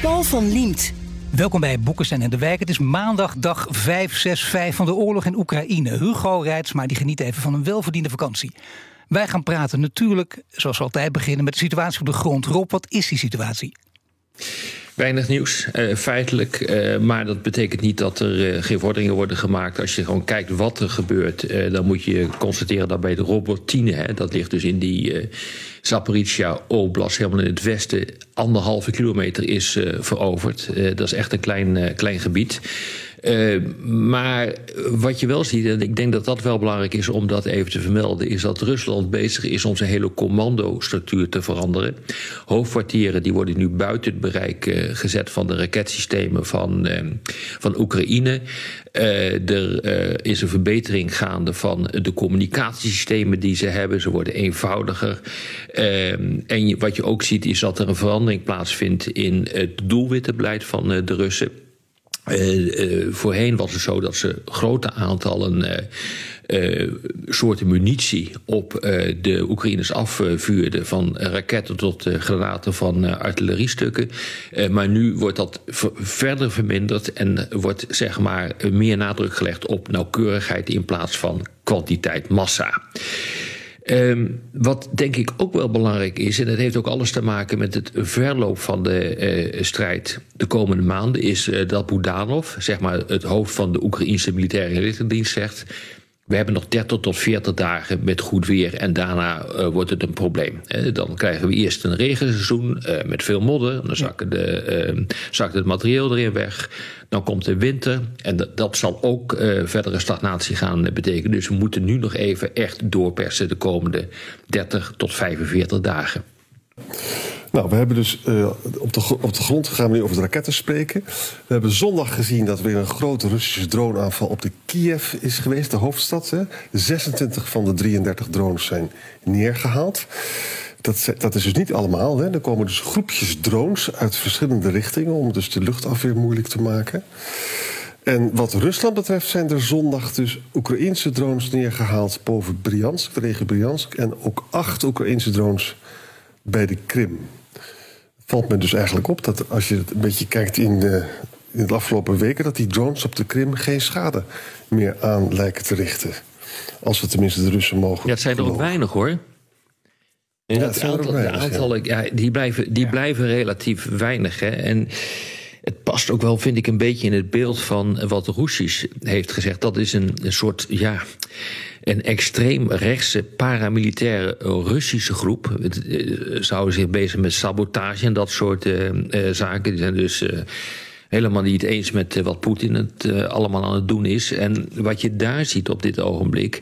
Paul van Liemt. Welkom bij Boekenstein en de Wijk. Het is maandag dag 565 van de oorlog in Oekraïne. Hugo maar die geniet even van een welverdiende vakantie. Wij gaan praten natuurlijk, zoals altijd beginnen, met de situatie op de grond. Rob, wat is die situatie? Weinig nieuws, uh, feitelijk. Uh, maar dat betekent niet dat er uh, geen vorderingen worden gemaakt. Als je gewoon kijkt wat er gebeurt, dan moet je constateren dat bij de Robotine, hè, dat ligt dus in die Zaporizhia Oblast, helemaal in het westen, anderhalve kilometer is veroverd. dat is echt een klein, klein gebied. Uh, maar wat je wel ziet, en ik denk dat dat wel belangrijk is om dat even te vermelden, is dat Rusland bezig is om zijn hele commandostructuur te veranderen. Hoofdkwartieren die worden nu buiten het bereik uh, gezet van de raketsystemen van, uh, van Oekraïne. er is een verbetering gaande van de communicatiesystemen die ze hebben. Ze worden eenvoudiger. en wat je ook ziet is dat er een verandering plaatsvindt in het doelwittenbeleid van de Russen. Uh, uh, voorheen was het zo dat ze grote aantallen uh, soorten munitie op de Oekraïners afvuurden. Van raketten tot granaten van artilleriestukken. maar nu wordt dat verder verminderd en wordt zeg maar meer nadruk gelegd op nauwkeurigheid in plaats van kwantiteit, massa. Um, wat denk ik ook wel belangrijk is, en dat heeft ook alles te maken met het verloop van de uh, strijd de komende maanden, is uh, dat Budanov, zeg maar het hoofd van de Oekraïnse militaire inlichtingendienst, zegt: we hebben nog 30 tot 40 dagen met goed weer en daarna uh, wordt het een probleem. dan krijgen we eerst een regenseizoen uh, met veel modder. Dan zakken de, uh, zakt het materieel erin weg. Dan komt de winter en dat, dat zal ook verdere stagnatie gaan betekenen. Dus we moeten nu nog even echt doorpersen de komende 30 tot 45 dagen. Nou, we hebben dus uh, op, de, op de grond gaan we nu over de raketten spreken. We hebben zondag gezien dat er weer een grote Russische droneaanval op de Kiev is geweest, de hoofdstad. Hè. 26 van de 33 drones zijn neergehaald. Dat, dat is dus niet allemaal. Hè. Er komen dus groepjes drones uit verschillende richtingen om dus de luchtafweer moeilijk te maken. En wat Rusland betreft zijn er zondag dus Oekraïnse drones neergehaald boven Bryansk, de regio Bryansk. En ook acht Oekraïnse drones bij de Krim valt me dus eigenlijk op dat als je het een beetje kijkt in de, in de afgelopen weken, dat die drones op de Krim geen schade meer aan lijken te richten. Als we tenminste de Russen mogen. Ja, het zijn er ook weinig hoor. Ja, het aantal, weinig, de aantallen, ja. die, blijven, die blijven relatief weinig. Hè. En het past ook wel, vind ik, een beetje in het beeld van wat Roesjes heeft gezegd. Dat is een, een soort, ja, een extreem rechtse paramilitaire Russische groep. Het, uh, zouden zich bezig met sabotage en dat soort uh, uh, zaken. Die zijn dus helemaal niet eens met wat Poetin het allemaal aan het doen is. En wat je daar ziet op dit ogenblik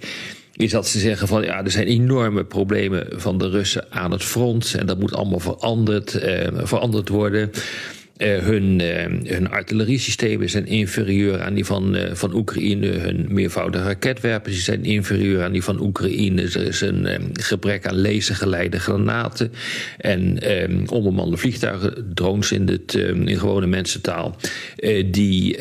is dat ze zeggen van ja, er zijn enorme problemen van de Russen aan het front en dat moet allemaal veranderd, veranderd worden. Uh, hun, uh, hun artilleriesystemen zijn inferieur aan die van, uh, van Oekraïne. Hun meervoudige raketwerpers zijn inferieur aan die van Oekraïne. Er is een gebrek aan lasergeleide granaten en onbemande vliegtuigen, drones in, het, in gewone mensentaal, die,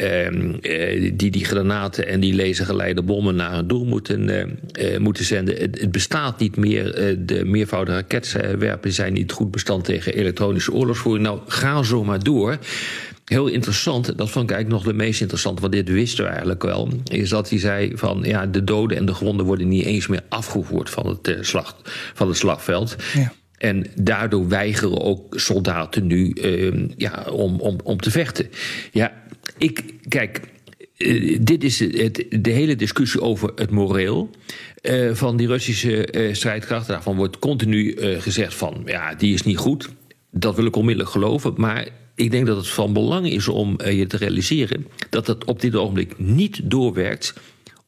die die granaten en die lasergeleide bommen naar een doel moeten, moeten zenden. Het, het, bestaat niet meer. de meervoudige raketwerpers zijn niet goed bestand tegen elektronische oorlogsvoering. Nou, ga zo maar door. Heel interessant, dat vond ik eigenlijk nog de meest interessante, want dit wisten we eigenlijk wel, is dat hij zei van ja, de doden en de gewonden worden niet eens meer afgevoerd van het, uh, slag, van het slagveld. Ja. En daardoor weigeren ook soldaten nu uh, ja, om, om, om te vechten. Ja, ik, kijk, uh, dit is het, de hele discussie over het moreel. Uh, van die Russische uh, strijdkrachten. Daarvan wordt continu gezegd van ja, die is niet goed. Dat wil ik onmiddellijk geloven. Maar ik denk dat het van belang is om uh, je te realiseren dat het op dit ogenblik niet doorwerkt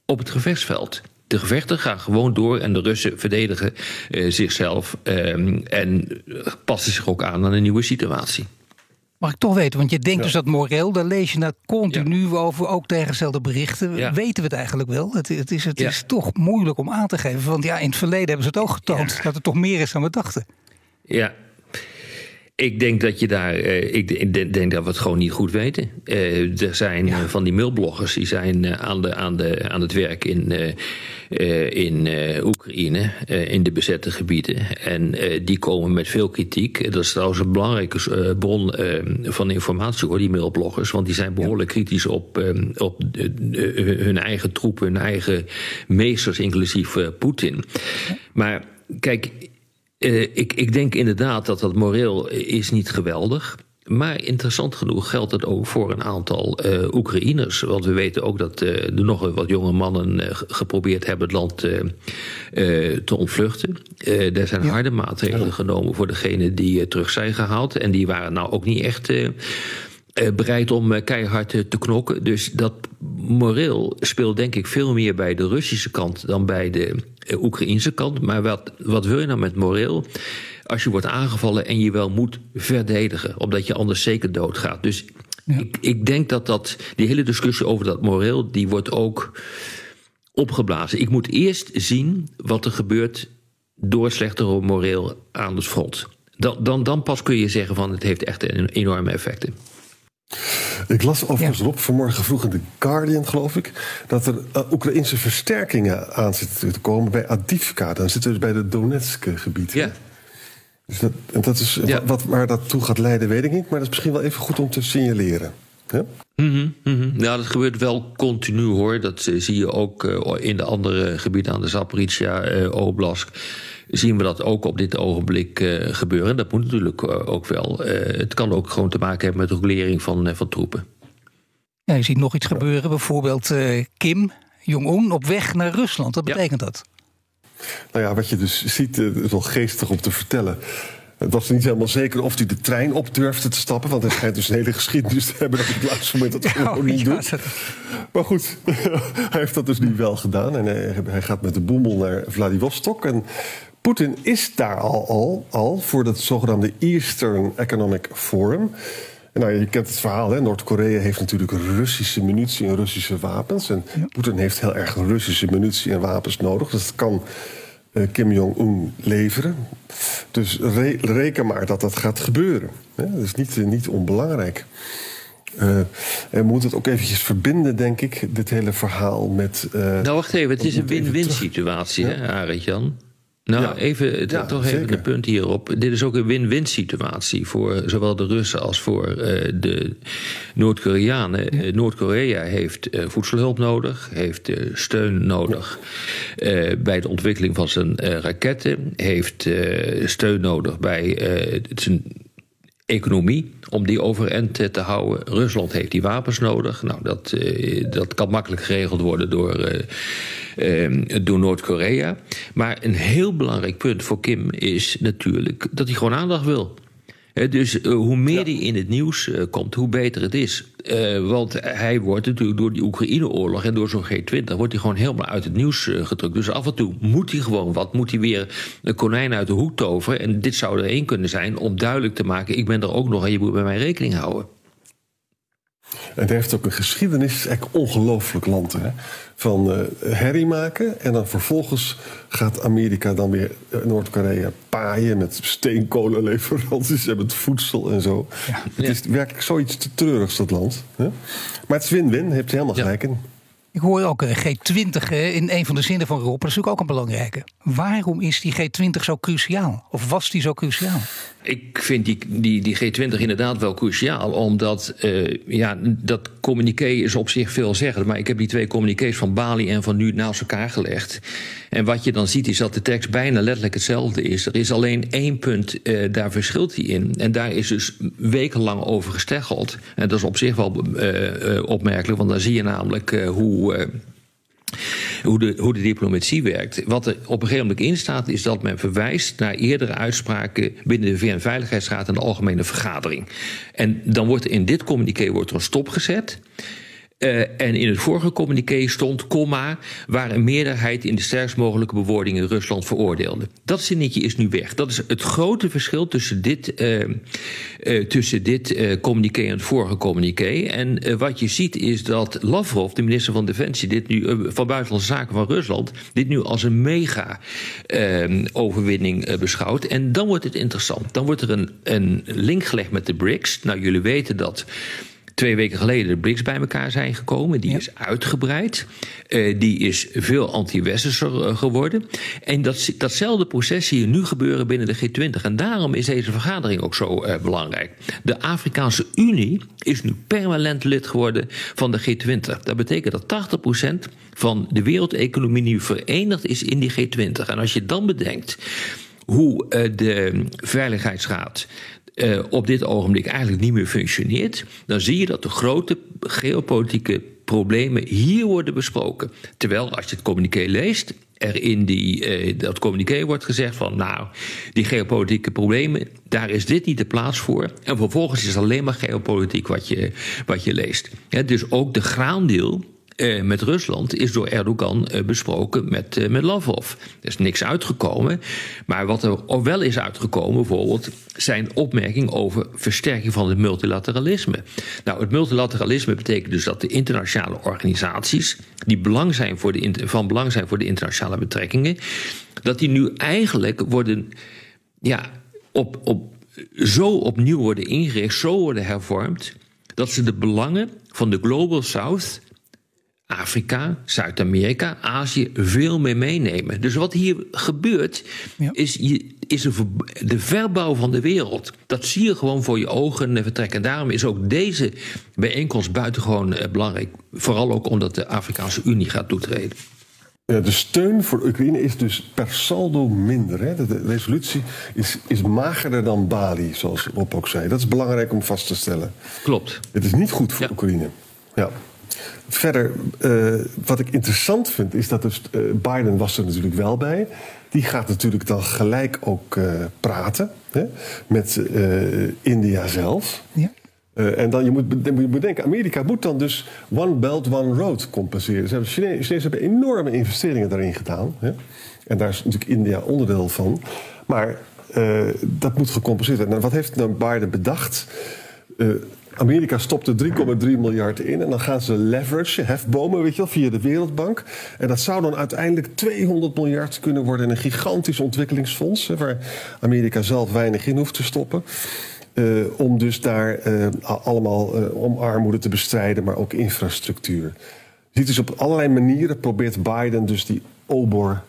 op het gevechtsveld. De gevechten gaan gewoon door en de Russen verdedigen uh, zichzelf uh, en passen zich ook aan aan een nieuwe situatie. Mag ik toch weten, want je denkt dus dat moreel, daar lees je dat continu over, ook tegengestelde berichten. Weten we het eigenlijk wel? Het, het is, het is toch moeilijk om aan te geven. Want ja, in het verleden hebben ze het ook getoond dat het toch meer is dan we dachten. Ja, ik denk dat je daar. Uh, ik, denk dat we het gewoon niet goed weten. Uh, er zijn ja. van die mailbloggers die zijn aan, de, aan, de, aan het werk in, in Oekraïne, in de bezette gebieden. En die komen met veel kritiek. Dat is trouwens een belangrijke bron van informatie hoor, die mailbloggers. Want die zijn behoorlijk kritisch op, op hun eigen troepen, hun eigen meesters, inclusief Poetin. Maar kijk uh, ik, ik denk inderdaad dat dat moreel is niet geweldig. Maar interessant genoeg geldt het ook voor een aantal uh, Oekraïners. Want we weten ook dat uh, er nog wat jonge mannen geprobeerd hebben het land te ontvluchten. er zijn harde maatregelen genomen voor degenen die terug zijn gehaald. En die waren nou ook niet echt bereid om keihard te knokken. Dus dat moreel speelt denk ik veel meer bij de Russische kant dan bij de Oekraïnse kant. Maar wat, wat wil je nou met moreel? Als je wordt aangevallen en je wel moet verdedigen, omdat je anders zeker doodgaat. Dus ik, ik denk dat, dat die hele discussie over dat moreel, die wordt ook opgeblazen. Ik moet eerst zien wat er gebeurt door slechtere moreel aan het front. Dan, dan, dan pas kun je zeggen van het heeft echt een enorme effecten. Ik las overigens op vanmorgen vroeg in The Guardian, geloof ik, dat er uh, Oekraïnse versterkingen aan zitten te komen bij Adivka. Dan zitten we dus bij de Donetsk-gebied. Ja. Dus dat, en dat is, wat, waar dat toe gaat leiden, weet ik niet. Maar dat is misschien wel even goed om te signaleren. Ja? Mm -hmm, Nou, dat gebeurt wel continu hoor. Dat eh, zie je ook uh, in de andere gebieden aan de Zaporizhia, uh, Oblast zien we dat ook op dit ogenblik uh, gebeuren. Dat moet natuurlijk uh, ook wel. Uh, het kan ook gewoon te maken hebben met regulering van, van troepen. Ja, je ziet nog iets gebeuren. Bijvoorbeeld Kim Jong-un op weg naar Rusland. Wat betekent ja. dat? Nou ja, wat je dus ziet, het is wel geestig om te vertellen. Het was niet helemaal zeker of hij de trein op durfde te stappen. Want hij schijnt dus een hele geschiedenis te hebben dat hij op het laatste moment dat gewoon niet ja, doet. Maar goed, hij heeft dat dus nu wel gedaan. En hij, hij gaat met de boemel naar Vladivostok. En Poetin is daar al, al, al voor dat zogenaamde Eastern Economic Forum. nou, je kent het verhaal, Noord-Korea heeft natuurlijk Russische munitie en Russische wapens. En Poetin heeft heel erg Russische munitie en wapens nodig. Dus dat kan uh, Kim Jong-un leveren. Dus reken maar dat dat gaat gebeuren. Hè? Dat is niet, uh, niet onbelangrijk. Uh, en moet het ook eventjes verbinden, denk ik, dit hele verhaal met... nou, wacht even, het is een win-win situatie, ja. hè, Arend Nou, even, toch even een punt hierop. Dit is ook een win-win situatie voor zowel de Russen als voor uh, de Noord-Koreanen. Uh, Noord-Korea heeft uh, voedselhulp nodig, heeft steun nodig bij de ontwikkeling van zijn raketten, heeft steun nodig bij zijn economie om die overeind te houden. Rusland heeft die wapens nodig. Nou, dat, dat kan makkelijk geregeld worden door door Noord-Korea. Maar een heel belangrijk punt voor Kim is natuurlijk dat hij gewoon aandacht wil. dus uh, hoe meer hij in het nieuws uh, komt, hoe beter het is. Uh, want hij wordt natuurlijk door die Oekraïne-oorlog en door zo'n G20... wordt hij gewoon helemaal uit het nieuws gedrukt. Dus af en toe moet hij gewoon wat. Moet hij weer een konijn uit de hoek toveren. En dit zou er één kunnen zijn om duidelijk te maken... ik ben er ook nog en je moet bij mij rekening houden. Het heeft ook een geschiedenis, het is echt ongelooflijk land. Hè? Van uh, herrie maken en dan vervolgens gaat Amerika dan weer uh, Noord-Korea paaien met steenkolenleveranties en met voedsel en zo. Ja. Het is werkelijk zoiets te treurigs, dat land. Hè? Maar het is win-win, heeft helemaal gelijk in. Ik hoor ook eh, G20 in een van de zinnen van Rob. Dat is natuurlijk ook een belangrijke. Waarom is die G20 zo cruciaal? Of was die zo cruciaal? Ik vind die, die, die G20 inderdaad wel cruciaal. Omdat uh, ja, dat communiqué is op zich veel zeggen. Maar ik heb die twee communiqués van Bali en van nu naast elkaar gelegd. En wat je dan ziet is dat de tekst bijna letterlijk hetzelfde is. Er is alleen één punt, uh, daar verschilt hij in. En daar is dus wekenlang over gesteggeld. En dat is op zich wel opmerkelijk. Want dan zie je namelijk hoe hoe de, hoe de diplomatie werkt. Wat er op een gegeven moment in staat, is dat men verwijst naar eerdere uitspraken binnen de VN-veiligheidsraad en de Algemene Vergadering. En dan wordt in dit communiqué wordt er een stop gezet. Uh, en in het vorige communiqué stond, comma, waar een meerderheid in de sterkst mogelijke bewoordingen Rusland veroordeelde. Dat zinnetje is nu weg. Dat is het grote verschil tussen dit, uh, tussen dit communiqué en het vorige communiqué. En wat je ziet is dat Lavrov, de minister van Defensie, dit nu, van Buitenlandse Zaken van Rusland, dit nu als een mega ehm, overwinning beschouwt. En dan wordt het interessant. Dan wordt er een, een link gelegd met de BRICS. Nou, jullie weten dat twee weken geleden de BRICS bij elkaar zijn gekomen. Die is uitgebreid. Uh, die is veel anti-westerser eh, geworden. En dat, datzelfde proces zie je nu gebeuren binnen de G20. En daarom is deze vergadering ook zo uh, belangrijk. De Afrikaanse Unie is nu permanent lid geworden van de G20. Dat betekent dat 80% van de wereldeconomie nu verenigd is in die G20. En als je dan bedenkt hoe de Veiligheidsraad uh, op dit ogenblik eigenlijk niet meer functioneert, dan zie je dat de grote geopolitieke problemen hier worden besproken. Terwijl als je het communiqué leest, er in die, uh, dat communiqué wordt gezegd van nou, die geopolitieke problemen, daar is dit niet de plaats voor. En vervolgens is het alleen maar geopolitiek wat je, wat je leest. Dus ook de graandeel eh, met Rusland is door Erdogan eh, besproken met, eh, met Lavrov. Er is niks uitgekomen. Maar wat er wel is uitgekomen, bijvoorbeeld, zijn opmerkingen over versterking van het multilateralisme. Nou, het multilateralisme betekent dus dat de internationale organisaties, die belang zijn voor de, van belang zijn voor de internationale betrekkingen, dat die nu eigenlijk worden, ja, op, op, zo opnieuw worden ingericht, zo worden hervormd, dat ze de belangen van de Global South Afrika, Zuid-Amerika, Azië veel meer meenemen. Dus wat hier gebeurt, is, is de verbouw van de wereld. Dat zie je gewoon voor je ogen vertrekken. En daarom is ook deze bijeenkomst buitengewoon eh, belangrijk. Vooral ook omdat de Afrikaanse Unie gaat toetreden. Ja, de steun voor Oekraïne is dus per saldo minder. Hè? De resolutie is, is magerder dan Bali, zoals Rob ook zei. Dat is belangrijk om vast te stellen. Klopt. Het is niet goed voor Oekraïne. Ja. Verder, uh, wat ik interessant vind, is dat dus, uh, Biden was er natuurlijk wel bij. Die gaat natuurlijk dan gelijk ook uh, praten hè, met India zelf. Ja. en dan, je moet, je moet bedenken, Amerika moet dan dus One Belt, One Road compenseren. Ze hebben, Chinezen hebben enorme investeringen daarin gedaan. Hè. En daar is natuurlijk India onderdeel van. Maar dat moet gecompenseerd worden. Nou, wat heeft nou Biden bedacht? Amerika stopte 3,3 miljard in en dan gaan ze leverage, hefbomen, weet je wel, via de Wereldbank. En dat zou dan uiteindelijk 200 miljard kunnen worden in een gigantisch ontwikkelingsfonds, waar Amerika zelf weinig in hoeft te stoppen. Uh, om dus daar uh, allemaal uh, om armoede te bestrijden, maar ook infrastructuur. Ziet dus op allerlei manieren probeert Biden dus die obor,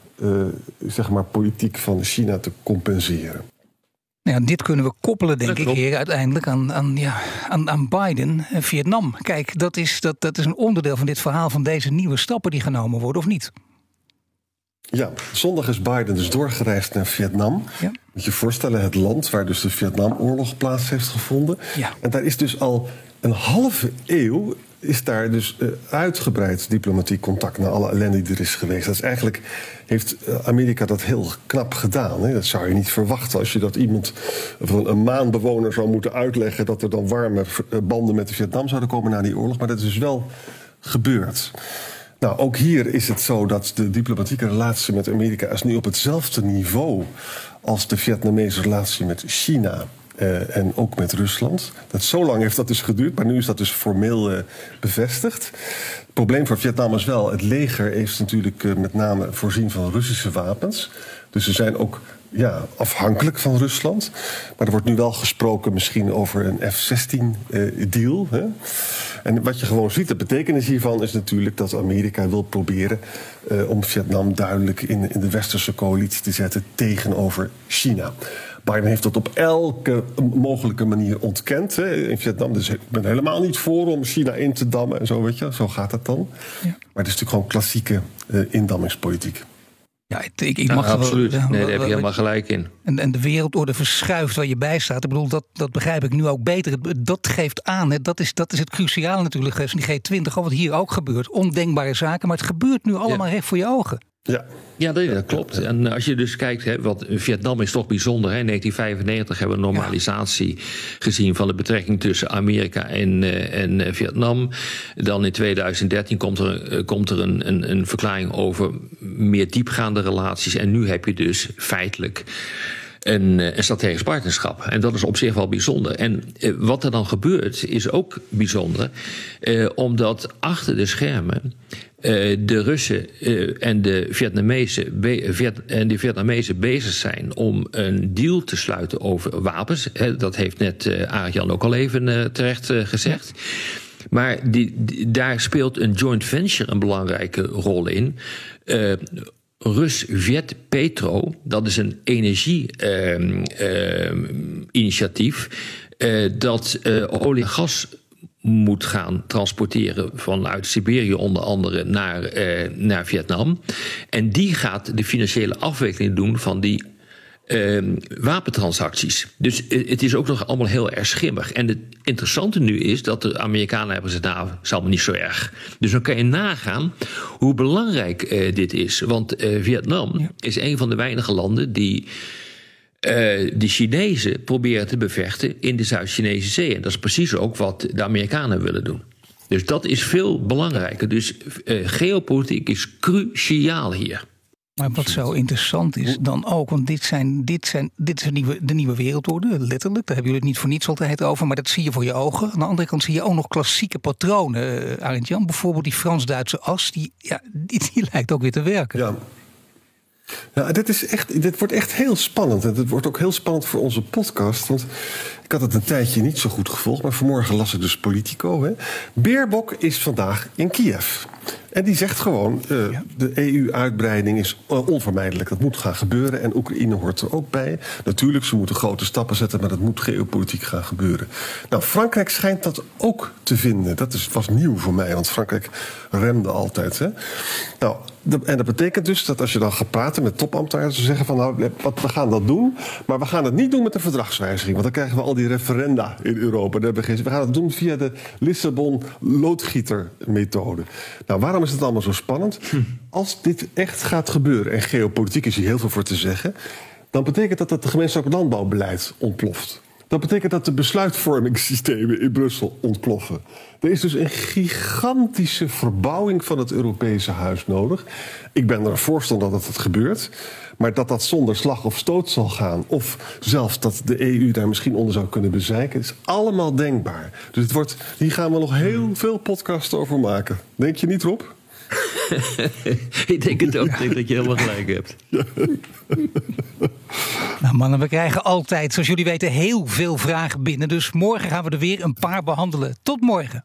zeg maar, politiek van China te compenseren. Ja, dit kunnen we koppelen, denk ik, hier uiteindelijk aan, aan, ja, aan, aan Biden en Vietnam. Kijk, dat is, dat, dat is een onderdeel van dit verhaal van deze nieuwe stappen die genomen worden, of niet? Ja, zondag is Biden dus doorgereisd naar Vietnam. Ja. Moet je voorstellen, het land waar dus de Vietnamoorlog plaats heeft gevonden. Ja. En daar is dus al een halve eeuw is daar dus uh, uitgebreid diplomatiek contact naar alle ellende die er is geweest. Dat is eigenlijk heeft eh, Amerika dat heel knap gedaan. Hè? Dat zou je niet verwachten als je dat iemand van een maanbewoner zou moeten uitleggen dat er dan warme eh, banden met de Vietnam zouden komen na die oorlog. Maar dat is dus wel gebeurd. Nou, ook hier is het zo dat de diplomatieke relatie met Amerika is nu op hetzelfde niveau als de Vietnamese relatie met China. Uh, en ook met Rusland. Dat, zo lang heeft dat dus geduurd, maar nu is dat dus formeel uh, bevestigd. Het probleem voor Vietnam is wel, het leger is natuurlijk uh, met name voorzien van Russische wapens. Dus ze zijn ook ja, afhankelijk van Rusland. Maar er wordt nu wel gesproken misschien over een F-16-deal. en wat je gewoon ziet, de betekenis hiervan is natuurlijk dat Amerika wil proberen om Vietnam duidelijk in, in de westerse coalitie te zetten tegenover China. Biden heeft dat op elke mogelijke manier ontkend hè, in Vietnam. Dus ik ben helemaal niet voor om China in te dammen en zo, weet je. Zo gaat dat dan. Ja. Maar het is natuurlijk gewoon klassieke uh, indammingspolitiek. Ja, ik, ik mag ja, absoluut. nee, daar heb je helemaal gelijk in. En, en de wereldorde verschuift waar je bij staat. Ik bedoel, dat, dat begrijp ik nu ook beter. Dat geeft aan, hè. Dat, is, dat is het cruciaal natuurlijk. Die G20, wat hier ook gebeurt. Ondenkbare zaken, maar het gebeurt nu allemaal recht voor je ogen. Ja. Ja, dat, klopt. En als je dus kijkt, hè, wat Vietnam is toch bijzonder. In 1995 hebben we een normalisatie gezien van de betrekking tussen Amerika en, uh, en Vietnam. Dan in 2013 komt er, uh, komt er een, een, een verklaring over meer diepgaande relaties. En nu heb je dus feitelijk een, een, strategisch partnerschap. En dat is op zich wel bijzonder. En uh, wat er dan gebeurt is ook bijzonder, uh, omdat achter de schermen de Russen en de Vietnamezen, en de Vietnamezen bezig zijn om een deal te sluiten over wapens. dat heeft net Arjan ook al even terecht gezegd. Maar die, daar speelt een joint venture een belangrijke rol in. Rus-Viet Petro, dat is een energie-initiatief uh, uh, dat uh, olie en gas moet gaan transporteren vanuit Siberië onder andere naar, naar Vietnam. En die gaat de financiële afwikkeling doen van die uh, wapentransacties. Dus het is ook nog allemaal heel erg schimmig. En het interessante nu is dat de Amerikanen hebben gezegd... nou, is allemaal niet zo erg. Dus dan kan je nagaan hoe belangrijk uh, dit is. Want uh, Vietnam ja. is een van de weinige landen die... De Chinezen proberen te bevechten in de Zuid-Chinese Zee. En dat is precies ook wat de Amerikanen willen doen. Dus dat is veel belangrijker. Dus geopolitiek is cruciaal hier. Maar wat zo interessant is dan ook, want dit zijn, dit zijn, dit is nieuwe, de nieuwe wereldorde, letterlijk. Daar hebben jullie het niet voor niets altijd over, maar dat zie je voor je ogen. Aan de andere kant zie je ook nog klassieke patronen. Uh, Arend Jan, bijvoorbeeld die Frans-Duitse as, die, ja, die, die, lijkt ook weer te werken. Ja. Ja, dit, is echt, dit wordt echt heel spannend. En het wordt ook heel spannend voor onze podcast. Want ik had het een tijdje niet zo goed gevolgd, maar vanmorgen las ik dus Politico. Hè. Beerbok is vandaag in Kiev. En die zegt gewoon, uh, ja. de EU-uitbreiding is onvermijdelijk. Dat moet gaan gebeuren en Oekraïne hoort er ook bij. Natuurlijk, ze moeten grote stappen zetten, maar dat moet geopolitiek gaan gebeuren. Nou, Frankrijk schijnt dat ook te vinden. Dat is, was nieuw voor mij, want Frankrijk remde altijd. Hè. Nou, en dat betekent dus dat als je dan gaat praten met topambtenaren... ze zeggen van, nou, we gaan dat doen, maar we gaan het niet doen met de verdragswijziging. Want dan krijgen we al die referenda in Europa. We gaan het doen via de Lissabon-loodgieter-methode. Nou, waarom is het allemaal zo spannend? Hm. Als dit echt gaat gebeuren, en geopolitiek is hier heel veel voor te zeggen... dan betekent dat dat het gemeenschappelijk landbouwbeleid ontploft. Dat betekent dat de besluitvormingssystemen in Brussel ontploffen. Er is dus een gigantische verbouwing van het Europese huis nodig. Ik ben er voorstander dat het gebeurt. Maar dat dat zonder slag of stoot zal gaan, of zelfs dat de EU daar misschien onder zou kunnen bezeiken, is allemaal denkbaar. Dus het wordt, hier gaan we nog heel veel podcasts over maken. Denk je niet, Rob? ik denk het ook. Ik denk dat je helemaal gelijk hebt. Nou mannen, we krijgen altijd, zoals jullie weten, heel veel vragen binnen. Dus morgen gaan we er weer een paar behandelen. Tot morgen.